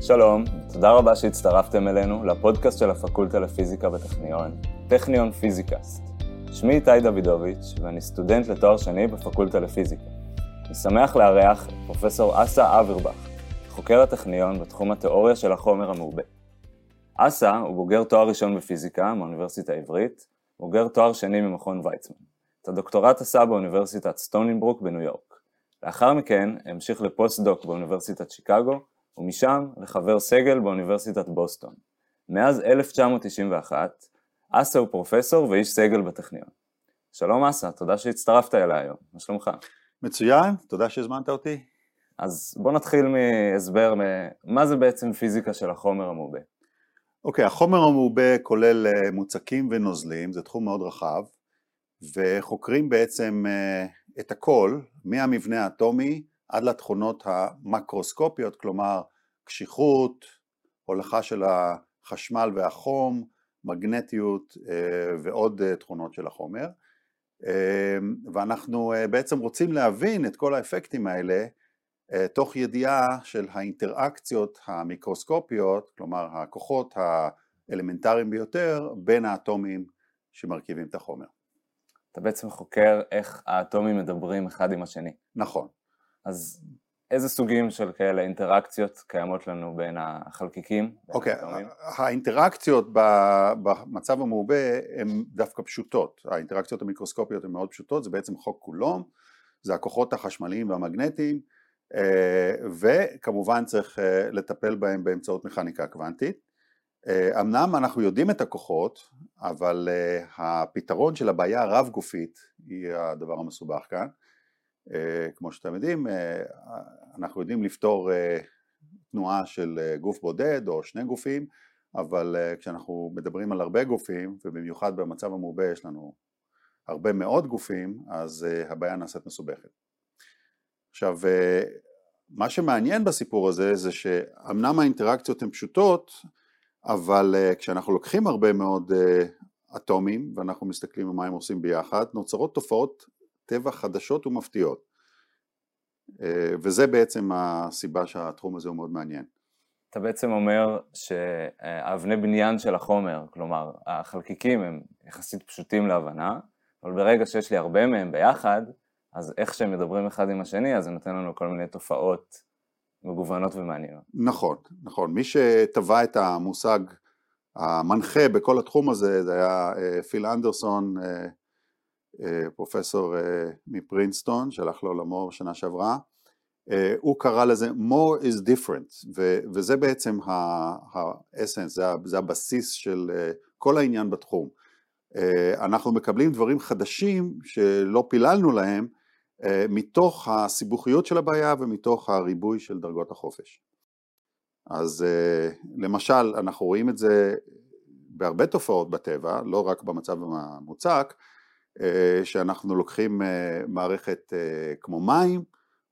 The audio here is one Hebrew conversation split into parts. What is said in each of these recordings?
שלום, תודה רבה שהצטרפתם אלינו לפודקאסט של הפקולטה לפיזיקה בטכניון, טכניון פיזיקאסט. שמי איתי דוידוביץ' ואני סטודנט לתואר שני בפקולטה לפיזיקה. אני שמח לארח את פרופסור אסא אוירבך, חוקר הטכניון בתחום התיאוריה של החומר המעובה. אסא הוא בוגר תואר ראשון בפיזיקה מהאוניברסיטה העברית, בוגר תואר שני ממכון ויצמן. את הדוקטורט עשה באוניברסיטת סטוני ברוק בניו יורק. לאחר מכן המשיך לפוסט-דוק באוניברסיטת שיקגו, ומשם לחבר סגל באוניברסיטת בוסטון. מאז 1991, אסא הוא פרופסור ואיש סגל בטכניון. שלום אסא, תודה שהצטרפת אליי היום, מה שלומך? מצוין, תודה שהזמנת אותי. אז בוא נתחיל מהסבר, מה זה בעצם פיזיקה של החומר המעובה? אוקיי, okay, החומר המעובה כולל אה, מוצקים ונוזלים, זה תחום מאוד רחב, וחוקרים בעצם אה, את הכל, מהמבנה האטומי עד לתכונות המקרוסקופיות, כלומר קשיחות, הולכה של החשמל והחום, מגנטיות אה, ועוד אה, תכונות של החומר. אה, ואנחנו בעצם רוצים להבין את כל האפקטים האלה תוך ידיעה של האינטראקציות המיקרוסקופיות, כלומר הכוחות האלמנטריים ביותר בין האטומים שמרכיבים את החומר. אתה בעצם חוקר איך האטומים מדברים אחד עם השני. נכון. אז איזה סוגים של כאלה אינטראקציות קיימות לנו בין החלקיקים? אוקיי, okay, האינטראקציות במצב המעובה הן דווקא פשוטות, האינטראקציות המיקרוסקופיות הן מאוד פשוטות, זה בעצם חוק כולום, זה הכוחות החשמליים והמגנטיים, אה, וכמובן צריך אה, לטפל בהם באמצעות מכניקה קוונטית. אה, אמנם אנחנו יודעים את הכוחות, אבל הפתרון של הבעיה הרב גופית היא הדבר המסובך כאן. אה, כמו שאתם יודעים, אה, אנחנו יודעים לפתור אה, תנועה של גוף בודד או שני גופים, אבל כשאנחנו מדברים על הרבה גופים, ובמיוחד במצב המעובה יש לנו הרבה מאוד גופים, אז הבעיה נעשית מסובכת. עכשיו, מה שמעניין בסיפור הזה זה שאמנם האינטראקציות הן פשוטות, אבל כשאנחנו לוקחים הרבה מאוד אטומים ואנחנו מסתכלים על מה הם עושים ביחד, נוצרות תופעות טבע חדשות ומפתיעות. אה, וזה בעצם הסיבה שהתחום הזה הוא מאוד מעניין. אתה בעצם אומר שהאבני בניין של החומר, כלומר החלקיקים הם יחסית פשוטים להבנה, אבל ברגע שיש לי הרבה מהם ביחד, אז איך שהם מדברים אחד עם השני, אז זה נותן לנו כל מיני תופעות מגוונות ומעניינות. נכון, נכון. מי שטבע את המושג המנחה בכל התחום הזה, זה היה אה, פיל אנדרסון, אה, פרופסור אה, מפרינסטון שהלך לעולמו בשנה שעברה, אה, הוא קרא לזה more is different וזה בעצם האסנס, זה, זה הבסיס של כל העניין בתחום. אנחנו מקבלים דברים חדשים שלא פיללנו להם מתוך הסיבוכיות של הבעיה ומתוך הריבוי של דרגות החופש. אז למשל אנחנו רואים את זה בהרבה תופעות בטבע, לא רק במצב המוצק, אה, שאנחנו לוקחים אה, מערכת אה, כמו מים,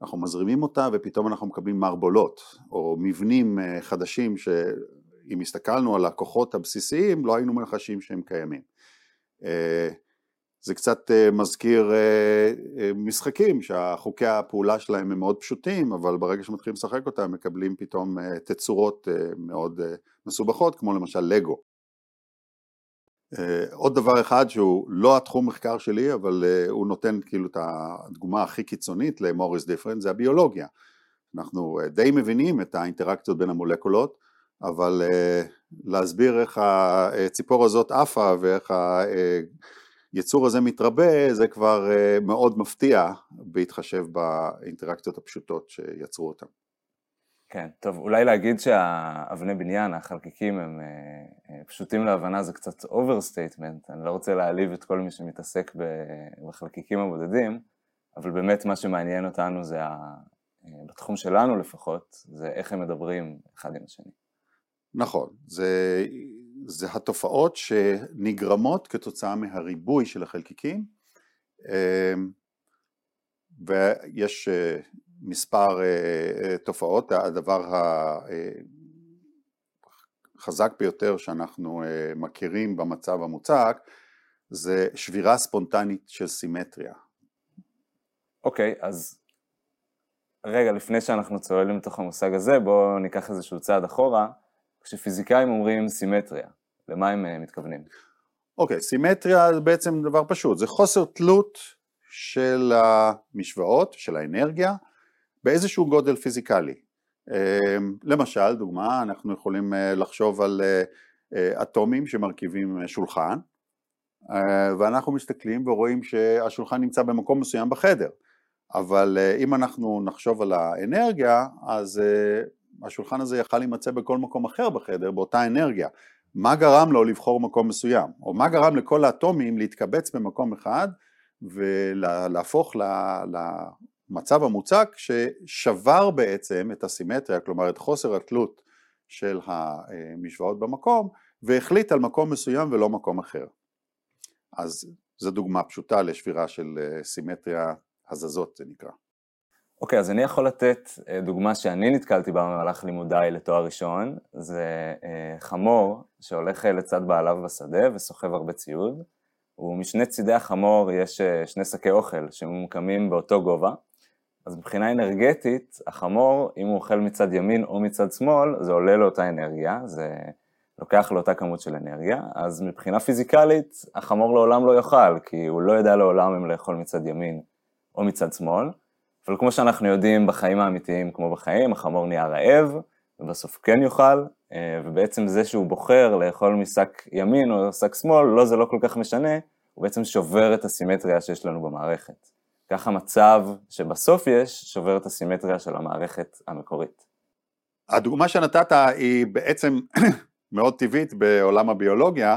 אנחנו מזרימים אותה ופתאום אנחנו מקבלים מערבולות או מבנים חדשים שאם הסתכלנו על הכוחות הבסיסיים לא היינו מנחשים שהם קיימים. זה קצת מזכיר משחקים שהחוקי הפעולה שלהם הם מאוד פשוטים אבל ברגע שמתחילים לשחק אותם מקבלים פתאום תצורות מאוד מסובכות כמו למשל לגו אה, עוד דבר אחד שהוא לא התחום מחקר שלי אבל אה, הוא נותן כאילו את הדוגמה הכי קיצונית למוריס דיפרנט זה הביולוגיה. אנחנו אה, די מבינים את האינטראקציות בין המולקולות אבל להסביר איך הציפור הזאת עפה ואיך היצור הזה מתרבה זה כבר מאוד מפתיע בהתחשב באינטראקציות הפשוטות שיצרו אותן כן, טוב, אולי להגיד שהאבני בניין, החלקיקים הם אה, אה, פשוטים להבנה זה קצת overstatement, אני לא רוצה להעליב את כל מי שמתעסק בחלקיקים הבודדים, אבל באמת מה שמעניין אותנו זה, ה... אה, בתחום שלנו לפחות, זה איך הם מדברים אחד עם השני. נכון, זה, זה התופעות שנגרמות כתוצאה מהריבוי של החלקיקים, ויש מספר אה, אה, תופעות, הדבר החזק ביותר שאנחנו אה, מכירים במצב המוצק זה שבירה ספונטנית של סימטריה. אוקיי, okay, אז רגע, לפני שאנחנו צוללים לתוך המושג הזה, בואו ניקח איזשהו צעד אחורה. כשפיזיקאים אומרים סימטריה, למה הם אה, מתכוונים? אוקיי, okay, סימטריה זה בעצם דבר פשוט, זה חוסר תלות של המשוואות, של האנרגיה, באיזשהו גודל פיזיקלי. אמ, למשל, דוגמה, אנחנו יכולים אה, לחשוב על אה, אטומים שמרכיבים שולחן, ואנחנו מסתכלים ורואים שהשולחן נמצא במקום מסוים בחדר, אבל אם אנחנו נחשוב על האנרגיה, אז השולחן הזה יכל להימצא בכל מקום אחר בחדר, באותה אנרגיה. מה גרם לו לבחור מקום מסוים, או מה גרם לכל האטומים להתקבץ במקום אחד ולהפוך למצב המוצק ששבר בעצם את הסימטריה, כלומר את חוסר התלות של המשוואות במקום, והחליט על מקום מסוים ולא מקום אחר. אז זו דוגמה פשוטה לשבירה של סימטריה הזזות זה נקרא. אוקיי, okay, אז אני יכול לתת אה, דוגמה שאני נתקלתי בה במהלך לימודיי לתואר ראשון, זה אה, חמור שהולך אה, לצד בעליו בשדה וסוחב הרבה ציוד, ומשני צידי החמור יש שני שקי אוכל שממוקמים באותו גובה, אז מבחינה אנרגטית, החמור, אם הוא אוכל מצד ימין או מצד שמאל, זה עולה לאותה אנרגיה, זה לוקח לאותה כמות של אנרגיה, אז מבחינה פיזיקלית, החמור לעולם לא יאכל, כי הוא לא יודע לעולם אם לאכול מצד ימין או מצד שמאל, אבל כמו שאנחנו יודעים בחיים האמיתיים, כמו בחיים, החמור נהיה רעב, ובסוף כן יאכל, אה, ובעצם זה שהוא בוחר לאכול משק ימין או שק שמאל, לא, זה לא כל כך משנה, הוא בעצם שובר את הסימטריה שיש לנו במערכת. כך המצב שבסוף יש, שובר את הסימטריה של המערכת המקורית. הדוגמה שנתת היא בעצם מאוד טבעית בעולם הביולוגיה,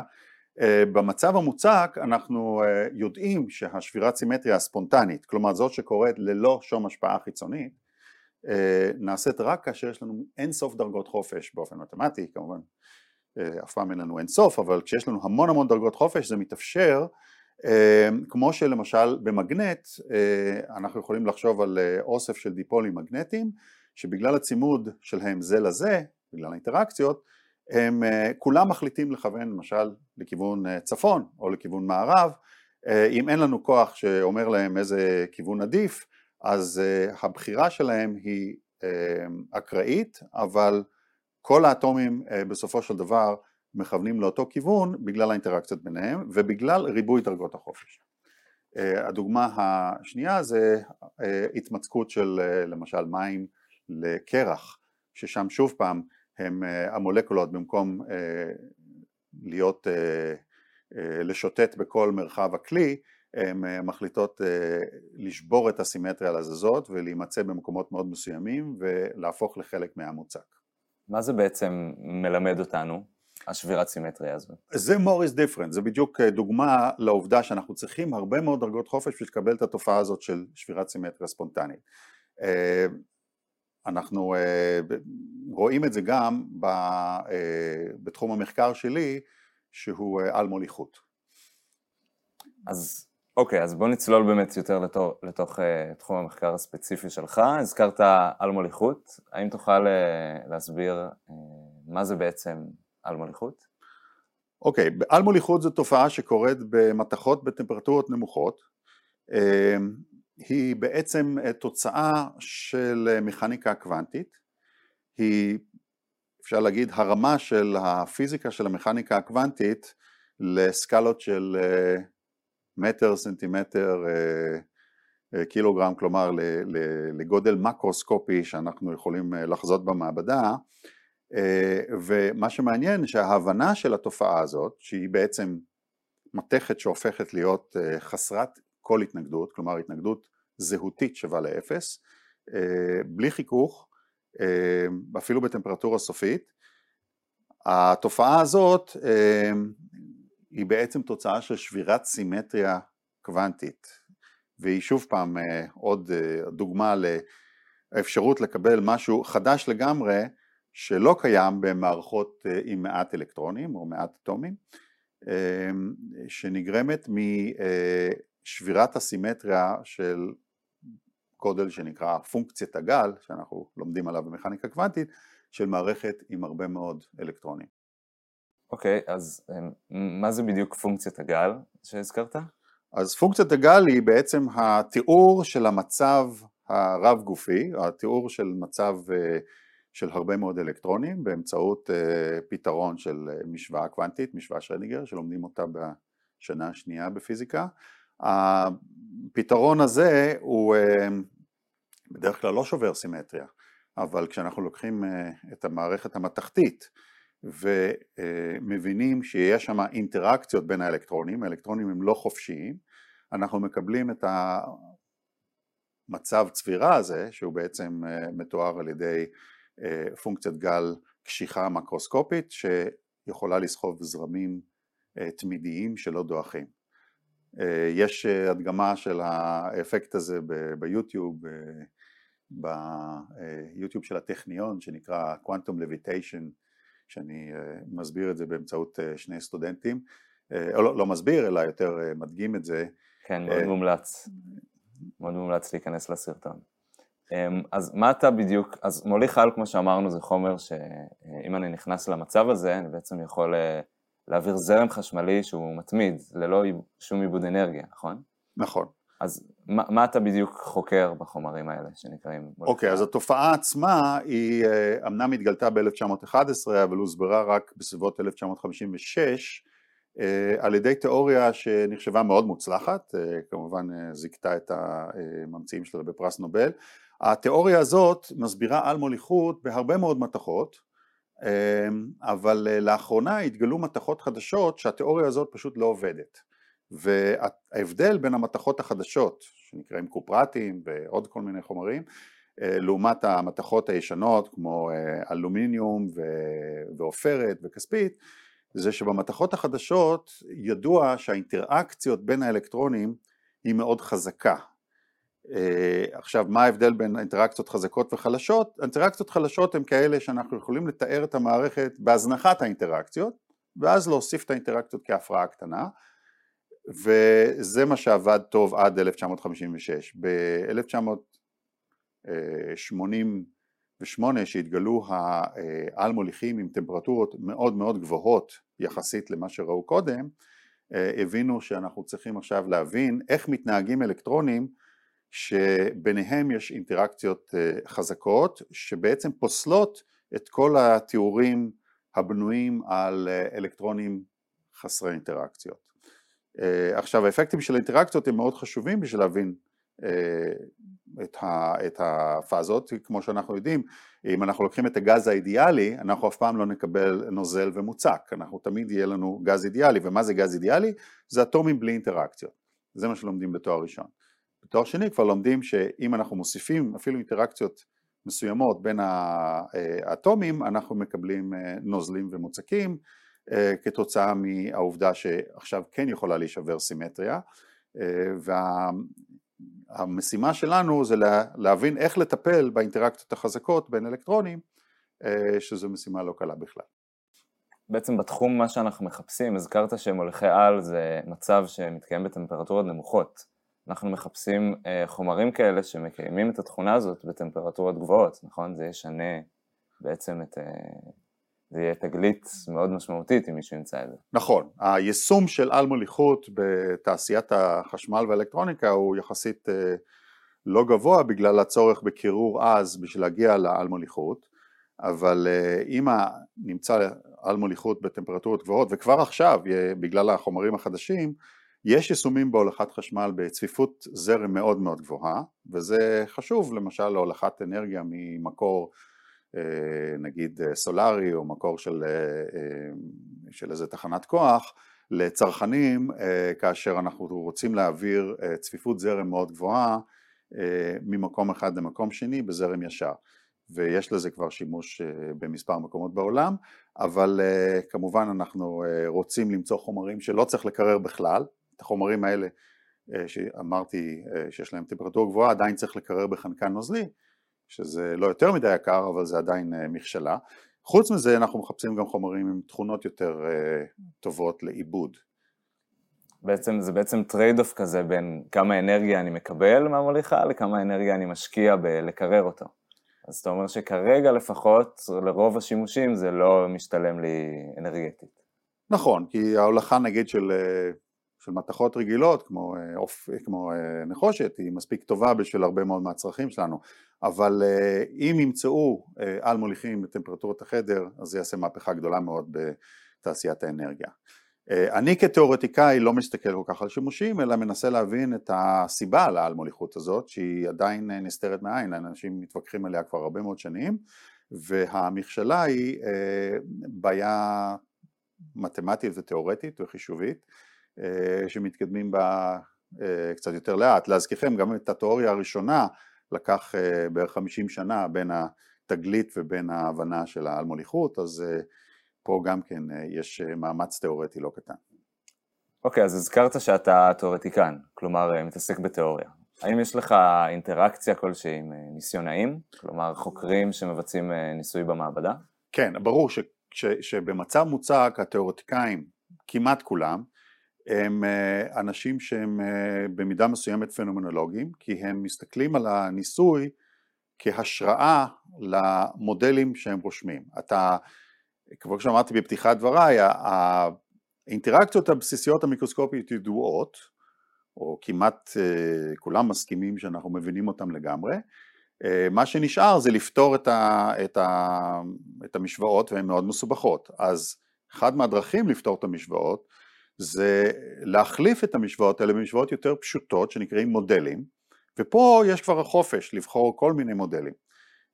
אה, במצב המוצק אנחנו אה, יודעים שהשבירת סימטריה הספונטנית, כלומר זאת שקורית ללא שום השפעה חיצונית, אה, נעשית רק כאשר יש לנו אין סוף דרגות חופש באופן מתמטי, כמובן אף פעם אין לנו אין סוף, אבל כשיש לנו המון המון דרגות חופש זה מתאפשר, כמו שלמשל במגנט אנחנו יכולים לחשוב על אוסף של דיפולים מגנטיים, שבגלל הצימוד שלהם זה לזה, בגלל האינטראקציות, הם אה, כולם מחליטים לכוון למשל לכיוון אה, צפון או לכיוון מערב, אה, אם אין לנו כוח שאומר להם איזה כיוון עדיף, אז הבחירה שלהם היא אקראית, אבל כל האטומים בסופו של דבר מכוונים לאותו כיוון בגלל האינטראקציות ביניהם ובגלל ריבוי דרגות החופש. הדוגמה השנייה זה התמצקות של למשל מים לקרח, ששם שוב פעם הם אה, המולקולות במקום אה, להיות, אה, לשוטט בכל מרחב הכלי, הן מחליטות לשבור את הסימטריה לזזות ולהימצא במקומות מאוד מסוימים ולהפוך לחלק מהמוצק. מה זה בעצם מלמד אותנו, השבירת סימטריה הזו? זה more is different, זה בדיוק דוגמה לעובדה שאנחנו צריכים הרבה מאוד דרגות חופש בשביל לקבל את התופעה הזאת של שבירת סימטריה ספונטנית. אנחנו אה, רואים את זה גם אה, בתחום המחקר שלי שהוא אה, על מוליכות. אז אוקיי, אז בוא נצלול באמת יותר לתוך, לתוך תחום המחקר הספציפי שלך. הזכרת על מוליכות, האם תוכל להסביר מה זה בעצם על מוליכות? אוקיי, על מוליכות זו תופעה שקורית במתכות בטמפרטורות נמוכות. היא בעצם אה, תוצאה של אה, מכניקה קוונטית, היא אפשר להגיד הרמה של הפיזיקה של המכניקה הקוונטית לסקלות של אה, מטר, סנטימטר, קילוגרם, כלומר לגודל מקרוסקופי שאנחנו יכולים לחזות במעבדה ומה שמעניין שההבנה של התופעה הזאת שהיא בעצם מתכת שהופכת להיות חסרת כל התנגדות, כלומר התנגדות זהותית שווה לאפס, אה, בלי חיכוך, אה, אפילו בטמפרטורה סופית. התופעה הזאת אה, היא בעצם תוצאה של שבירת סימטריה קוונטית, והיא שוב פעם עוד דוגמה לאפשרות לקבל משהו חדש לגמרי שלא קיים במערכות עם מעט אלקטרונים או מעט אטומים, שנגרמת שבירת הסימטריה של גודל שנקרא פונקציית הגל, שאנחנו לומדים עליו במכניקה קוונטית, של מערכת עם הרבה מאוד אלקטרונים. אוקיי, okay, אז מה זה בדיוק פונקציית הגל שהזכרת? אז פונקציית הגל היא בעצם התיאור של המצב הרב גופי, התיאור של מצב של הרבה מאוד אלקטרונים באמצעות פתרון של משוואה קוונטית, משוואה שרדיגר, שלומדים אותה בשנה השנייה בפיזיקה. הפתרון הזה הוא בדרך כלל לא שובר סימטריה, אבל כשאנחנו לוקחים את המערכת המתכתית ומבינים שיש שם אינטראקציות בין האלקטרונים, האלקטרונים הם לא חופשיים, אנחנו מקבלים את המצב צבירה הזה, שהוא בעצם אה, מתואר על ידי אה, פונקציית גל קשיחה מקרוסקופית, שיכולה לסחוב זרמים אה, תמידיים שלא דועכים. יש הדגמה של האפקט הזה ביוטיוב, ביוטיוב של הטכניון שנקרא Quantum Levitation שאני אה, מסביר את זה באמצעות אה, שני סטודנטים, אה, או לא, לא מסביר אלא יותר מדגים את זה. כן, מאוד מומלץ, מאוד מומלץ להיכנס לסרטון. אמ, אז מה אתה בדיוק, אז מוליך על כמו שאמרנו זה חומר שאם אני נכנס למצב הזה אני בעצם יכול להעביר זרם חשמלי שהוא מתמיד ללא שום עיבוד אנרגיה, נכון? נכון. אז מה, מה אתה בדיוק חוקר בחומרים האלה שנקראים? אוקיי, okay, אז התופעה עצמה היא אה, אמנם התגלתה ב-1911 אבל הוסברה רק בסביבות 1956 אה, על ידי תיאוריה שנחשבה מאוד מוצלחת, אה, כמובן זיכתה את הממציאים שלה בפרס נובל. התיאוריה הזאת מסבירה על מוליכות בהרבה מאוד מתכות, אבל לאחרונה התגלו מתכות חדשות שהתיאוריה הזאת פשוט לא עובדת. וההבדל בין המתכות החדשות שנקראים קופרטים ועוד כל מיני חומרים אה, לעומת המתכות הישנות כמו אה, אלומיניום ועופרת וכספית זה שבמתכות החדשות ידוע שהאינטראקציות בין האלקטרונים היא מאוד חזקה אה, עכשיו מה ההבדל בין אינטראקציות חזקות וחלשות? אינטראקציות חלשות הן כאלה שאנחנו יכולים לתאר את המערכת בהזנחת האינטראקציות ואז להוסיף את האינטראקציות כהפרעה קטנה וזה מה שעבד טוב עד 1956. ב-1988 שהתגלו העל מוליכים עם טמפרטורות מאוד מאוד גבוהות יחסית למה שראו קודם, הבינו שאנחנו צריכים עכשיו להבין איך מתנהגים אלקטרונים שביניהם יש אינטראקציות חזקות שבעצם פוסלות את כל התיאורים הבנויים על אלקטרונים חסרי אינטראקציות. אה, עכשיו האפקטים של האינטראקציות הם מאוד חשובים בשביל להבין אה, את, את הפאזות, כמו שאנחנו יודעים, אם אנחנו לוקחים את הגז האידיאלי, אנחנו אף פעם לא נקבל נוזל ומוצק, אנחנו תמיד יהיה לנו גז אידיאלי, ומה זה גז אידיאלי? זה אטומים בלי אינטראקציות, זה מה שלומדים בתואר ראשון. בתואר שני כבר לומדים שאם אנחנו מוסיפים אפילו אינטראקציות מסוימות בין אה, האטומים, אנחנו מקבלים נוזלים ומוצקים, אה, כתוצאה מהעובדה שעכשיו כן יכולה להישבר סימטריה אה, והמשימה שלנו זה להבין איך לטפל באינטראקציות החזקות בין אלקטרונים אה, שזו משימה לא קלה בכלל. בעצם בתחום מה שאנחנו מחפשים, הזכרת שמוליכי על זה מצב שמתקיים בטמפרטורות נמוכות. אנחנו מחפשים חומרים כאלה שמקיימים את התכונה הזאת בטמפרטורות גבוהות, נכון? זה ישנה בעצם את, זה יהיה תגלית מאוד משמעותית אם מישהו ימצא את זה. נכון, היישום של על מוליכות בתעשיית החשמל והאלקטרוניקה הוא יחסית אה, לא גבוה בגלל הצורך בקירור עז בשביל להגיע לעל מוליכות, אבל אה, אם נמצא על מוליכות בטמפרטורות גבוהות וכבר עכשיו בגלל החומרים החדשים יש יישומים בהולכת חשמל בצפיפות זרם מאוד מאוד גבוהה וזה חשוב למשל להולכת אנרגיה ממקור אה, נגיד אה, סולארי או מקור של, אה, של איזה תחנת כוח לצרכנים כאשר אנחנו רוצים להעביר צפיפות זרם מאוד גבוהה ממקום אחד למקום שני בזרם ישר. ויש לזה כבר שימוש במספר מקומות בעולם אבל כמובן אנחנו רוצים למצוא חומרים שלא צריך לקרר בכלל החומרים האלה שאמרתי שיש להם טמפרטורה גבוהה עדיין צריך לקרר בחנקן נוזלי שזה לא יותר מדי יקר אבל זה עדיין אה, מכשלה. חוץ מזה אנחנו מחפשים גם חומרים עם תכונות יותר אה, טובות לעיבוד. בעצם זה בעצם trade off כזה בין כמה אנרגיה אני מקבל מהמוליכה לכמה אנרגיה אני משקיע בלקרר אותו. אז אתה אומר שכרגע לפחות לרוב השימושים זה לא משתלם לי אנרגטית. נכון, כי ההולכה נגיד של של מתכות רגילות כמו, אוף, כמו נחושת היא מספיק טובה בשביל הרבה מאוד מהצרכים שלנו. אבל אם ימצאו על מוליכים בטמפרטורת החדר אז זה יעשה מהפכה גדולה מאוד בתעשיית האנרגיה. אה, אני כתיאורטיקאי לא מסתכל כל כך על שימושים אלא מנסה להבין את הסיבה לעל מוליכות הזאת שהיא עדיין אה, נסתרת מהעין, אנשים מתווכחים עליה כבר הרבה מאוד שנים והמכשלה היא אה, בעיה מתמטית ותיאורטית וחישובית שמתקדמים בה קצת יותר לאט. להזכירכם גם את התיאוריה הראשונה לקח בערך 50 שנה בין התגלית ובין ההבנה של העל מוליכות אז פה גם כן אה, יש אה, מאמץ תיאורטי לא קטן. אוקיי, okay, אז הזכרת שאתה תיאורטיקן, כלומר אה, מתעסק בתיאוריה. האם יש לך אינטראקציה כלשהי עם ניסיונאים? כלומר חוקרים שמבצעים ניסוי במעבדה? כן, ברור ש, ש, שבמצב מוצק התיאורטיקאים, כמעט כולם, הם אנשים שהם במידה מסוימת פנומנולוגיים, כי הם מסתכלים על הניסוי כהשראה למודלים שהם רושמים. אתה כמו שאמרתי בפתיחת דבריי, האינטראקציות הבסיסיות המיקרוסקופיות ידועות, או כמעט אה, כולם מסכימים שאנחנו מבינים אותם לגמרי, אה, מה שנשאר זה לפתור את, ה, את, ה, את המשוואות והן מאוד מסובכות, אז אחד מהדרכים לפתור את המשוואות זה להחליף את המשוואות האלה במשוואות יותר פשוטות שנקראים מודלים, ופה יש כבר החופש לבחור כל מיני מודלים.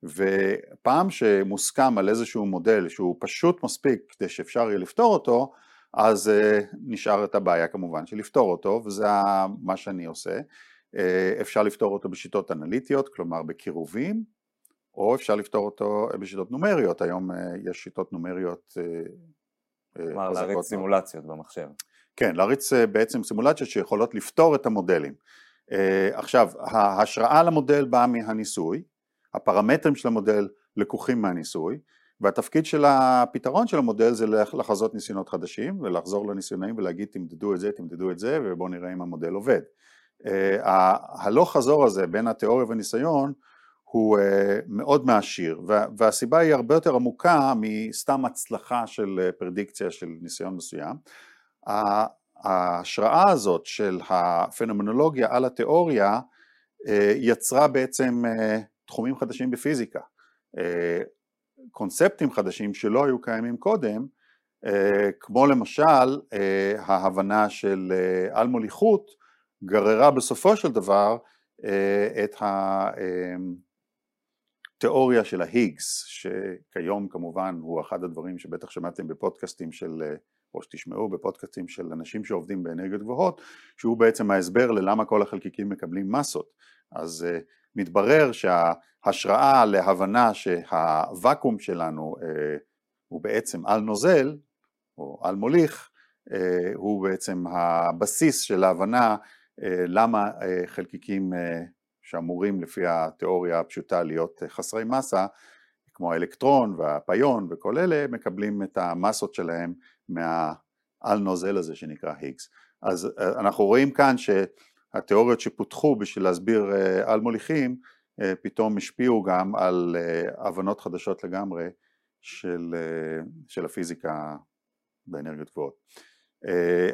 ופעם שמוסכם על איזשהו מודל שהוא פשוט מספיק כדי שאפשר יהיה לפתור אותו, אז uh, נשאר את הבעיה כמובן של לפתור אותו, וזה מה שאני עושה. Uh, אפשר לפתור אותו בשיטות אנליטיות, כלומר בקירובים, או אפשר לפתור אותו בשיטות נומריות, היום uh, יש שיטות נומריות כלומר להריץ סימולציות במחשב. כן, להריץ בעצם סימולציות שיכולות לפתור את המודלים. עכשיו, ההשראה למודל באה מהניסוי, הפרמטרים של המודל לקוחים מהניסוי והתפקיד של הפתרון של המודל זה לחזות ניסיונות חדשים ולחזור לניסיונאים ולהגיד תמדדו את זה, תמדדו את זה ובואו נראה אם המודל עובד. אה, הלוך חזור הזה בין התיאוריה והניסיון הוא אה, מאוד מעשיר והסיבה היא הרבה יותר עמוקה מסתם הצלחה של אה, פרדיקציה של ניסיון מסוים. ההשראה הזאת של הפנומנולוגיה על התיאוריה יצרה בעצם תחומים חדשים בפיזיקה, אה, קונספטים חדשים שלא היו קיימים קודם, אה, כמו למשל אה, ההבנה של על מוליכות גררה בסופו של דבר את התיאוריה של ההיגס, שכיום כמובן הוא אחד הדברים שבטח שמעתם בפודקאסטים של, או שתשמעו בפודקאסטים של אנשים שעובדים באנרגיות גבוהות, שהוא בעצם ההסבר ללמה כל החלקיקים מקבלים מסות. אז מתברר שההשראה להבנה שהוואקום שלנו אה, הוא בעצם על נוזל או על מוליך אה, הוא בעצם הבסיס של ההבנה אה, למה חלקיקים שאמורים לפי התיאוריה הפשוטה להיות חסרי מסה כמו האלקטרון והפיון וכל אלה מקבלים את המסות שלהם מהעל נוזל הזה שנקרא היגס אז אנחנו רואים כאן ש... התיאוריות שפותחו בשביל להסביר אה, על מוליכים אה, פתאום השפיעו גם על אה, הבנות חדשות לגמרי של, של הפיזיקה באנרגיות גבוהות.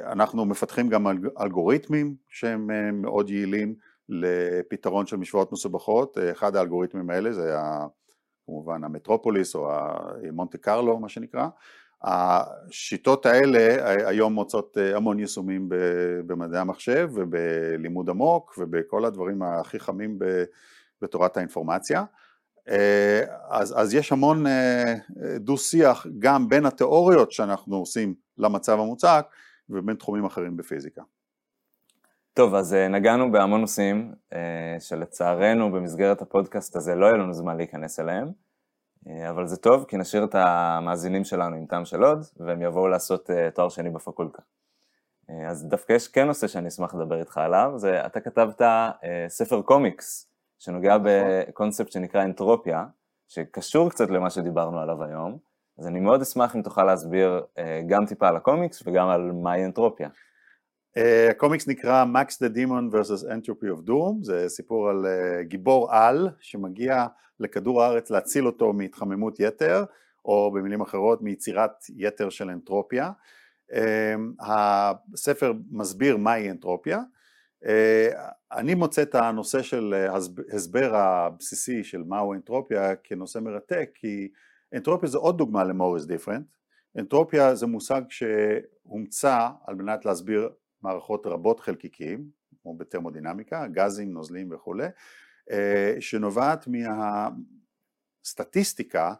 אנחנו מפתחים גם אלגוריתמים שהם מאוד יעילים לפתרון של משוואות מסובכות, אחד האלגוריתמים האלה זה כמובן המטרופוליס או המונטה קרלו מה שנקרא, השיטות האלה היום מוצאות אה, המון יישומים במדעי המחשב ובלימוד עמוק ובכל הדברים הכי חמים בתורת האינפורמציה. אה, אז, אז יש המון אה, דו שיח גם בין התיאוריות שאנחנו עושים למצב המוצק ובין תחומים אחרים בפיזיקה. טוב, אז נגענו בהמון נושאים שלצערנו במסגרת הפודקאסט הזה לא יהיה לנו זמן להיכנס אליהם. אה, אבל זה טוב, כי נשאיר את המאזינים שלנו עם טעם של עוד, והם יבואו לעשות אה, תואר שני בפקולטה. אה, אז דווקא יש כן נושא שאני אשמח לדבר איתך עליו, זה אתה כתבת ספר קומיקס, שנוגע נכון. בקונספט שנקרא אנטרופיה, שקשור קצת למה שדיברנו עליו היום, אז אני מאוד אשמח אם תוכל להסביר גם טיפה על הקומיקס וגם על מהי אנטרופיה. הקומיקס נקרא Max the Demon vs. Entropy of Doom, זה סיפור על גיבור על שמגיע לכדור הארץ להציל אותו מהתחממות יתר, או במילים אחרות מיצירת יתר של אנטרופיה. הספר מסביר מהי אנטרופיה, אני מוצא את הנושא של הסבר הבסיסי של מהו אנטרופיה כנושא מרתק כי אנטרופיה זה עוד דוגמה למוריס דיפרנט אנטרופיה זה מושג שהומצא על מנת להסביר מערכות רבות חלקיקים, כמו בתרמודינמיקה, גזים, נוזלים וכולי, אה, שנובעת מהסטטיסטיקה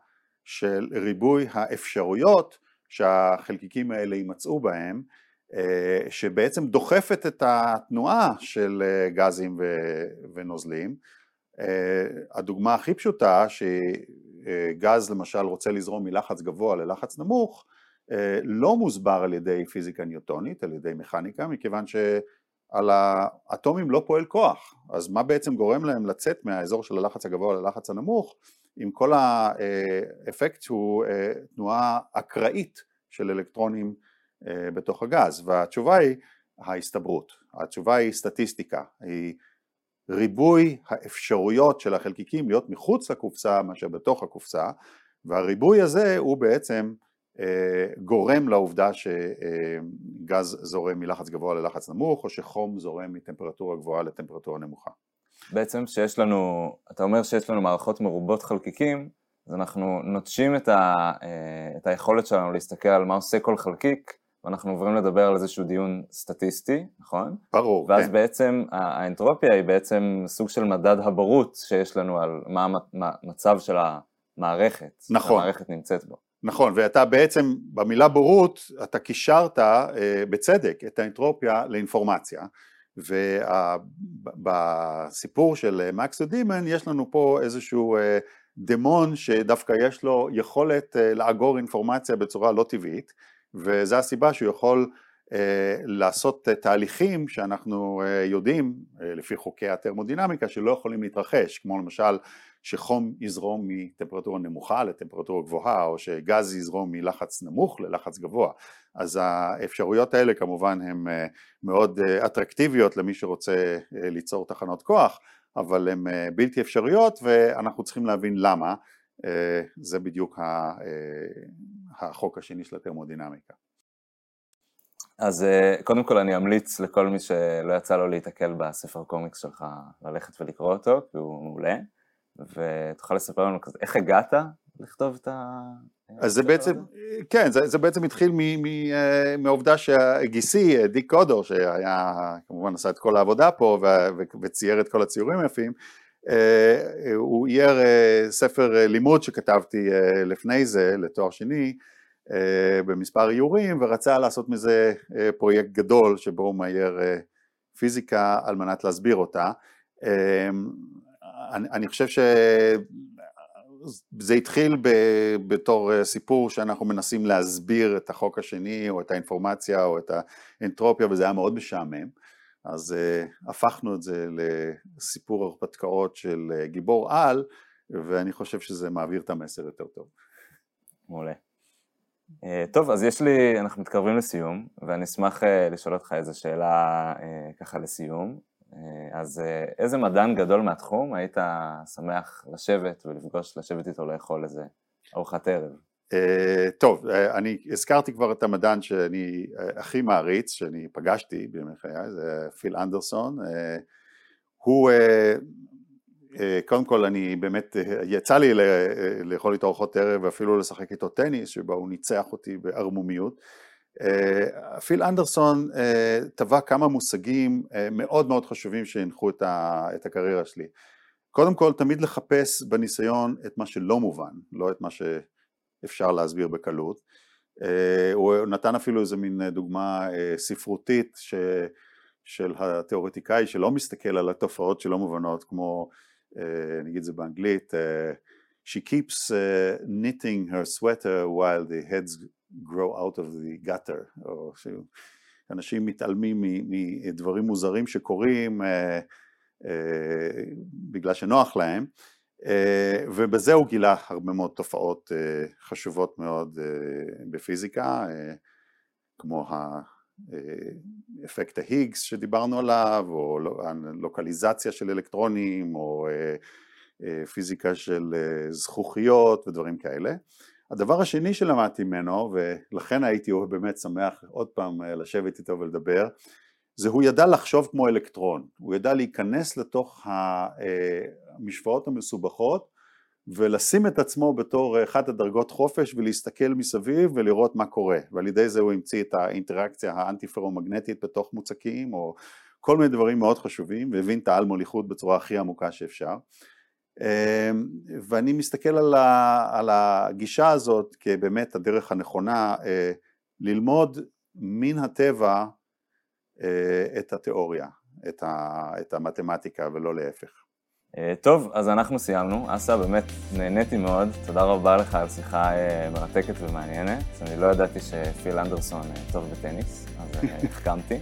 של ריבוי האפשרויות שהחלקיקים האלה יימצאו בהם, אה, שבעצם דוחפת את התנועה של אה, גזים ונוזלים. הדוגמה הכי פשוטה גז למשל רוצה לזרום מלחץ גבוה ללחץ נמוך, לא מוסבר על ידי פיזיקה ניוטונית, על ידי מכניקה, מכיוון שעל האטומים לא פועל כוח, אז מה בעצם גורם להם לצאת מהאזור של הלחץ הגבוה ללחץ הנמוך, אם כל האפקט הוא אה, תנועה אקראית של אלקטרונים אה, בתוך הגז, והתשובה היא ההסתברות, התשובה היא סטטיסטיקה, היא ריבוי האפשרויות של החלקיקים להיות מחוץ לקופסה מאשר בתוך הקופסה והריבוי הזה הוא בעצם אה, גורם לעובדה שגז זורם מלחץ גבוה ללחץ נמוך או שחום זורם מטמפרטורה גבוהה לטמפרטורה נמוכה. בעצם שיש לנו, אתה אומר שיש לנו מערכות מרובות חלקיקים אז אנחנו נוטשים את, ה, אה, את היכולת שלנו להסתכל על מה עושה כל חלקיק ואנחנו עוברים לדבר על איזשהו דיון סטטיסטי, נכון? ברור, ואז כן. בעצם האנטרופיה היא בעצם סוג של מדד הבורות שיש לנו על מה המצב של המערכת, נכון, שהמערכת נמצאת בו. נכון, ואתה בעצם במילה בורות אתה קישרת אה, בצדק את האנטרופיה לאינפורמציה ובסיפור של מקס ודימן יש לנו פה איזשהו אה, דמון שדווקא יש לו יכולת אה, לאגור אינפורמציה בצורה לא טבעית וזו הסיבה שהוא יכול אה, לעשות אה, תהליכים שאנחנו אה, יודעים לפי חוקי התרמודינמיקה שלא יכולים להתרחש. כמו למשל שחום יזרום מטמפרטורה נמוכה לטמפרטורה גבוהה או שגז יזרום מלחץ נמוך ללחץ גבוה. אז האפשרויות האלה כמובן הן מאוד אטרקטיביות למי שרוצה ליצור תחנות כוח אבל הן בלתי אפשריות ואנחנו צריכים להבין למה. זה בדיוק החוק השני של התרמודינמיקה. אז אה, קודם כל אני אמליץ לכל מי שלא יצא לו להיתקל בספר קומיקס שלך ללכת ולקרוא אותו, כי הוא מעולה, ותוכל לספר לנו כזה, איך הגעת לכתוב את ה... אז זה בעצם, כן, זה, זה בעצם התחיל אה, מהעובדה שהגיסי, דיק קודור, שהיה, כמובן עשה את כל העבודה פה וצייר את כל הציורים היפים, אה, הוא אייר ספר לימוד שכתבתי לפני זה, לתואר שני, אה, במספר איורים ורצה לעשות מזה אה, פרויקט גדול שבו הוא מאייר אה, פיזיקה על מנת להסביר אותה. אני, אני חושב שזה התחיל ב, בתור סיפור שאנחנו מנסים להסביר את החוק השני או את האינפורמציה או את האנטרופיה וזה היה מאוד משעמם אז הפכנו את זה לסיפור הרפתקאות של גיבור על ואני חושב שזה מעביר את המסר יותר טוב. מעולה. אה, טוב, אז יש לי, אנחנו מתקרבים לסיום, ואני אשמח אה, לשאול אותך איזו שאלה אה, ככה לסיום. אז איזה מדען גדול מהתחום היית שמח לשבת ולפגוש, לשבת איתו לאכול איזה ארוחת ערב? טוב, אני הזכרתי כבר את המדען שאני הכי מעריץ, שאני פגשתי בימי חיי, זה פיל אנדרסון. הוא קודם כל אני באמת, אה, יצא לי אה, לאכול איתו ארוחות ערב ואפילו לשחק איתו טניס שבה הוא ניצח אותי בערמומיות. פיל אנדרסון טבע כמה מושגים מאוד מאוד חשובים שהנחו את הקריירה שלי. קודם כל תמיד לחפש בניסיון את מה שלא מובן, לא את מה שאפשר להסביר בקלות. הוא נתן אפילו איזה מין דוגמה ספרותית ש... של התיאורטיקאי שלא מסתכל על התופעות שלא מובנות כמו אה, אני אגיד את זה באנגלית, אה, She keeps uh, knitting her sweater while the heads grow out of the gutter, או שאנשים מתעלמים מדברים מוזרים שקורים uh, uh, בגלל שנוח להם, uh, ובזה הוא גילה הרבה מאוד תופעות uh, חשובות מאוד uh, בפיזיקה, uh, כמו אפקט ההיגס שדיברנו עליו, או לוקליזציה של אלקטרונים, או אה, אה, פיזיקה של אה, זכוכיות ודברים כאלה. הדבר השני שלמדתי ממנו, ולכן הייתי באמת שמח עוד פעם לשבת איתו ולדבר, זה הוא ידע לחשוב כמו אלקטרון, הוא ידע להיכנס לתוך המשוואות המסובכות ולשים את עצמו בתור אחת הדרגות חופש ולהסתכל מסביב ולראות מה קורה ועל ידי זה הוא המציא את האינטראקציה האנטי פרומגנטית בתוך מוצקים או כל מיני דברים מאוד חשובים והבין את העל מוליכות בצורה הכי עמוקה שאפשר אמ, ואני מסתכל על, ה, על הגישה הזאת כבאמת הדרך הנכונה אה, ללמוד מן הטבע אה, את התיאוריה, את, ה, את המתמטיקה ולא להפך. אה, טוב, אז אנחנו סיימנו. אסא, באמת נהניתי מאוד. תודה רבה לך על שיחה מרתקת ומעניינת. אני לא ידעתי שפיל אנדרסון טוב בטניס, אז החכמתי.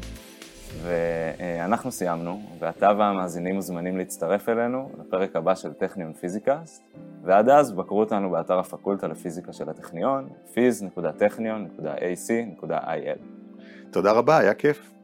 ואנחנו סיימנו, ואתה והמאזינים מוזמנים להצטרף אלינו לפרק הבא של טכניון פיזיקאסט, ועד אז בקרו אותנו באתר הפקולטה לפיזיקה של הטכניון, fiz.technion.ac.il. תודה רבה, היה כיף.